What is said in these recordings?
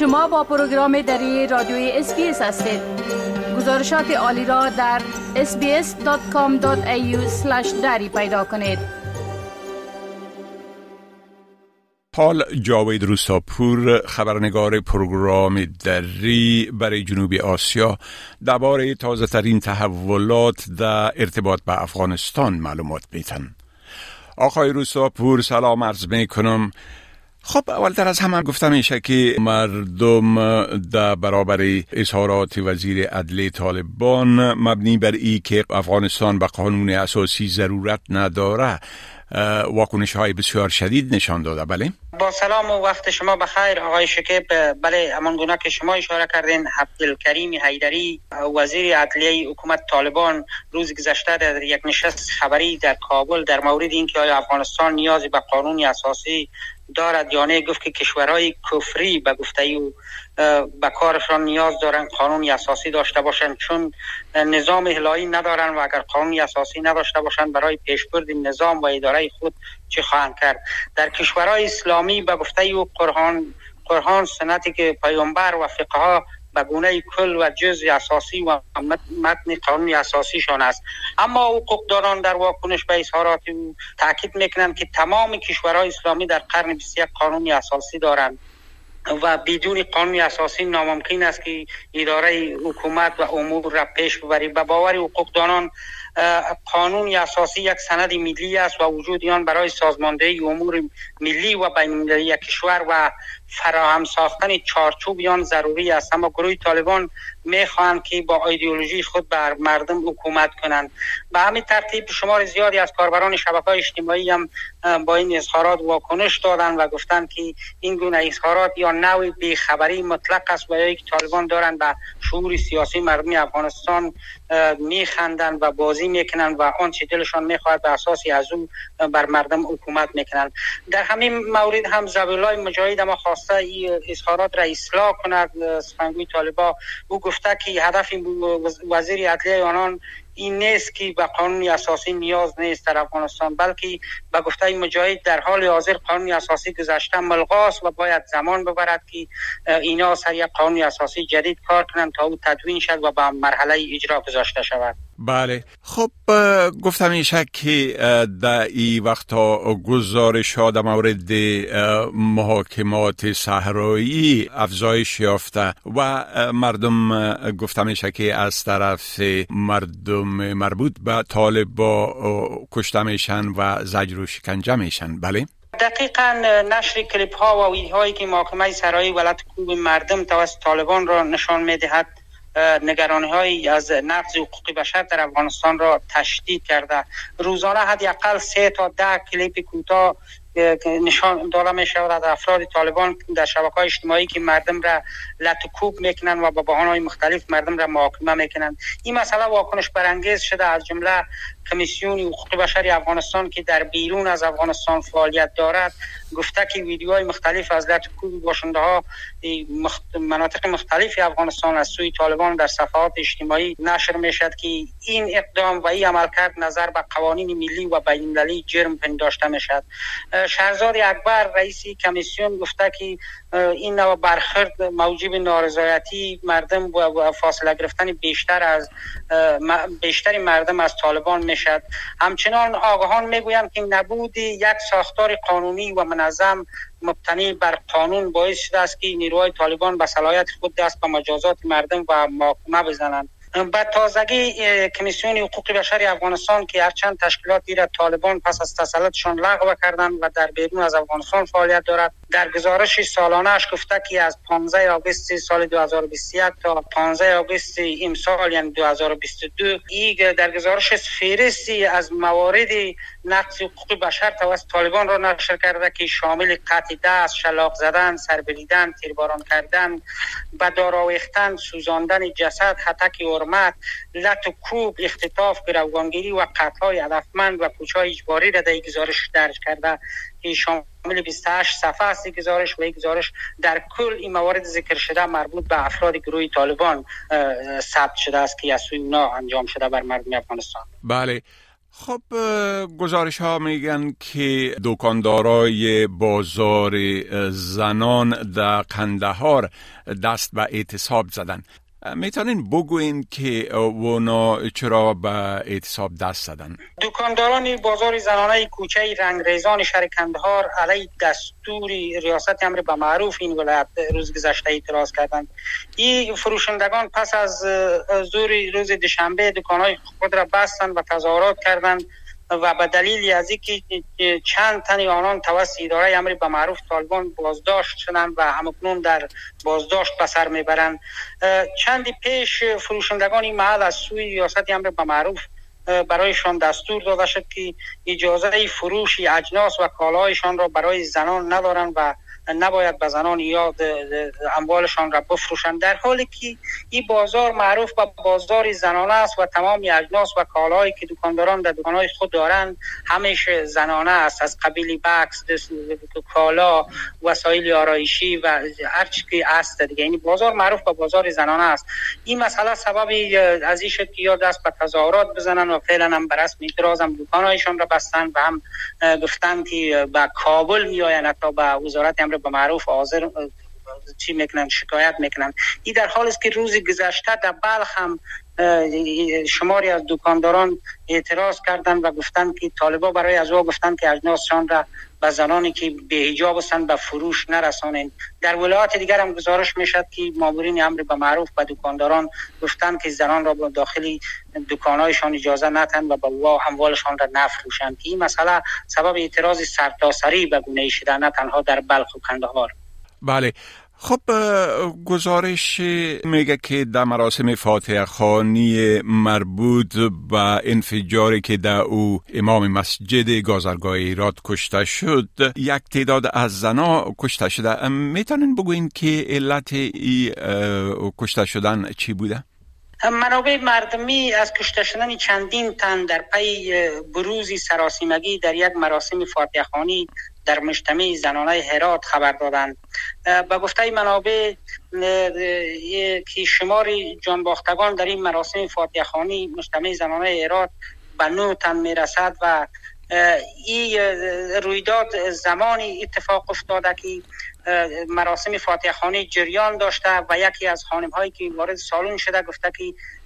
شما با پروگرام دری رادیوی SBS هستید. گزارشات عالی را در sbs.com.au دری پیدا کنید. پال جاوید روستاپور خبرنگار پروگرام دری برای جنوب آسیا درباره تازه ترین تحولات در ارتباط به افغانستان معلومات میتن آقای روستاپور سلام عرض می کنم خب اولتر از همه گفتم میشه که مردم در برابر اظهارات وزیر عدل طالبان مبنی بر ای که افغانستان به قانون اساسی ضرورت نداره واکنش های بسیار شدید نشان داده. بله؟ با سلام و وقت شما بخیر. آقای شکیب بله همان گونه که شما اشاره کردین عبدالکریم حیدری وزیر عدلیه حکومت طالبان روز گذشته در یک نشست خبری در کابل در مورد اینکه آیا افغانستان نیازی به قانون اساسی دارد یا نه گفت که کشورهای کفری به گفته او به کارشان نیاز دارن قانون اساسی داشته باشند چون نظام اهلایی ندارن و اگر قانون اساسی نداشته باشند برای پیشبرد نظام و اداره خود چه خواهند کرد؟ در کشورهای اسلامی به گفته او قرآن قرآن سنتی که پیامبر و فقها به گونه کل و جز اساسی و متن قانون اساسیشان است. اما حقوقداران در واکنش به اظهارات او تاکید می‌کنند که تمام کشورهای اسلامی در قرن 21 قانون اساسی دارند و بدون قانون اساسی ناممکن است که اداره حکومت و امور را پیش ببرید به باور حقوقدانان قانون اساسی یک سند ملی است و وجود آن برای سازماندهی امور ملی و بین یک کشور و فراهم ساختن چارچوب آن ضروری است. اما گروه طالبان می‌خواهند که با ایدئولوژی خود بر مردم حکومت کنند. به همین ترتیب شمار زیادی از کاربران شبکه اجتماعی هم با این اظهارات واکنش دادند و گفتند که این گونه اظهارات یا نوع بیخبری مطلق است و یا که طالبان دارند به شعور سیاسی مردم افغانستان میخندند و بازی می‌کنند و آنچه دلشان می‌خواهد به اساسی از او بر مردم حکومت می‌کنند. در همین مورد هم زبیلای مجاهد ما خواسته این اظهارات را اصلاح کند سخنگوی طالبا. او گفته که هدف وزیر عدلیه آنان این نیست که به قانون اساسی نیاز نیست در افغانستان بلکه به گفته مجاهد در حال حاضر قانون اساسی گذشته ملغاست و باید زمان ببرد که اینا سر یک قانون اساسی جدید کار کنند تا او تدوین شد و به مرحله اجرا گذاشته شود. بله. خب گفتم ایشه که در این وقتا گزارش ها در مورد محاکمات صحرایی افزایش یافته و مردم گفتم ایشه که از طرف مردم مربوط به طالبا کشته میشن و زجر و شکنجه میشن. بله. دقیقا نشر کلیپ ها و ویدیو هایی که محاکمه سرایی ولایت کوب مردم توسط طالبان را نشان می‌دهد. نگرانی های از نقض حقوق بشر در افغانستان را تشدید کرده. روزانه حداقل سه تا ده کلیپ کوتاه نشان داده می شود از افراد طالبان در شبکه های اجتماعی که مردم را لطکوب می‌کنن و با بحان های مختلف مردم را محاکمه می‌کنن. این مسئله واکنش برانگیز شده از جمله کمیسیون حقوق بشر افغانستان که در بیرون از افغانستان فعالیت دارد. گفته که ویدیوهای مختلف از لطکوب باشنده ها مناطق مختلف افغانستان از سوی طالبان در صفحات اجتماعی نشر می‌شد که این اقدام و این عملکرد نظر به قوانین ملی و بین المللی جرم پنداشته می‌شد شهرزاد اکبر رئیس کمیسیون گفته که این نوع برخورد موجب نارضایتی مردم و فاصله گرفتن بیشتر از بیشتری مردم از طالبان می‌شد همچنان آگاهان می‌گویند که نبود یک ساختار قانونی و منظم مبتنی بر قانون باعث شده است که نیروهای طالبان به صلاحیت خود دست به مجازات مردم و محاکمه بزنند. به تازگی کمیسیون حقوق بشر افغانستان که هرچند تشکیلاتی را طالبان پس از تسلطشان لغو کردند و در بیرون از افغانستان فعالیت دارد. در گزارش سالانه اش گفته که از 15 آگوست سال 2021 تا 15 آگوست امسال یعنی 2022 این در گزارش فهرستی از موارد نقض حقوق بشر توسط طالبان را نشر کرده که شامل قطع دست، شلاق زدن، سربریدن، تیرباران کردن، به دار سوزاندن جسد، حتک حرمت، لط و کوب، اختطاف، گروگانگیری و قتل های هدفمند و کوچای اجباری را در گزارش درج کرده. که شامل 28 صفحه است گزارش و گزارش در کل این موارد ذکر شده مربوط به افراد گروه طالبان ثبت شده است که از سوی اونا انجام شده بر مردم افغانستان. بله. خب گزارش ها میگن که دکاندارای بازار زنان در قندهار دست به اعتصاب زدن. می‌تونین بگوین که اونا چرا به اعتصاب دست زدن؟ دکانداران بازار زنانه کوچه رنگریزان شهر کندهار علی دستوری ریاست امر به معروف این ولایت روز گذشته اعتراض کردند. این فروشندگان پس از زور روز دوشنبه دکانهای خود را بستند و تظاهرات کردند. و به دلیل از اینکه چند تن آنان توسط اداره امر به معروف طالبان بازداشت شدند و همکنون در بازداشت به سر می‌برند. چندی پیش فروشندگان این محل از سوی ریاست امر به معروف برایشان دستور داده شد که اجازه فروش اجناس و کالایشان را برای زنان ندارند و نباید به زنان یا اموالشان را بفروشند. در حالی که این بازار معروف به بازار زنانه است و تمام اجناس و کالایی که دکانداران در دکانهای خود دارند همیشه زنانه است. از قبیل بکس کالا وسایل آرایشی و هر چی که است دیگه. یعنی بازار معروف به بازار زنانه است. این مسئله سبب از این شد که یا دست به تظاهرات بزنن و فعلا هم به رسم اعتراض هم دکانهایشان را بستن و هم گفتن که به کابل میآیند تا به وزارت امر به معروف حاضر چی می‌کنن شکایت می‌کنن. این در حال است که روز گذشته در بلخ هم شماری از دکانداران اعتراض کردند و گفتند که طالبا برای از او گفتند که اجناسشان را به زنانی که به حجاب هستند به فروش نرسانند. در ولایات دیگر هم گزارش می‌شد که مامورین امر به معروف به دکانداران گفتند که زنان را به داخل دکانهایشان اجازه نتند و به اموالشان را نفروشند. این مسئله سبب اعتراض سرتاسری به گونه شده نه تنها در بلخ و کندهار. بله. خب گزارش میگه که در مراسم فاتح خانی مربوط به انفجاری که در او امام مسجد گازرگاه ایراد کشته شد یک تعداد از زنا کشته شده می‌تونین بگوین که علت ای کشته شدن چی بوده؟ منابع مردمی از کشته شدن چندین تن در پی بروزی سراسیمگی در یک مراسم فاتح خانی در مجتمع زنانه هرات خبر دادند. به گفته منابع که شمار جانباختگان در این مراسم فاتح خانی مجتمع زنانه هرات به نو تن می‌رسد و این رویداد زمانی اتفاق افتاده که مراسم فاتح خانی جریان داشته و یکی از خانم هایی که وارد سالن شده گفته که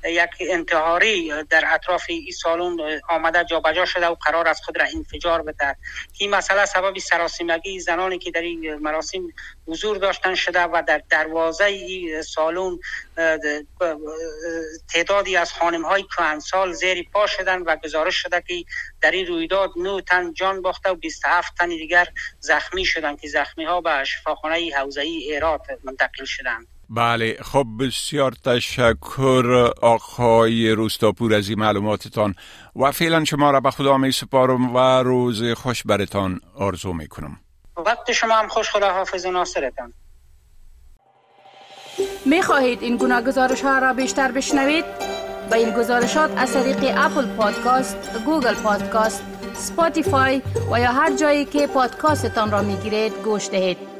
یک انتحاری در اطراف این سالن آمده جابجا شده و قرار از خود را انفجار بده این مسئله سبب سراسیمگی زنانی که در این مراسم حضور داشتن شده و در دروازه سالن تعدادی از خانم های سال زیر پا شدن و گزارش شده که در این رویداد نو تن جان باخته و 27 تن دیگر زخمی شدند که زخمی ها به شفاخانه حوزه ای ایرات منتقل شدند. بله خب بسیار تشکر آقای روستاپور از این معلوماتتان و فعلا شما را به خدا می سپارم و روز خوش برتان آرزو می کنم. وقت شما هم خوش خدا حافظ ناصرتان می خواهید این گناه گزارش ها را بیشتر بشنوید؟ با این گزارشات از طریق اپل پادکاست، Google Podcast، Spotify و یا هر جایی که پادکاستتان را می گیرید گوش دهید.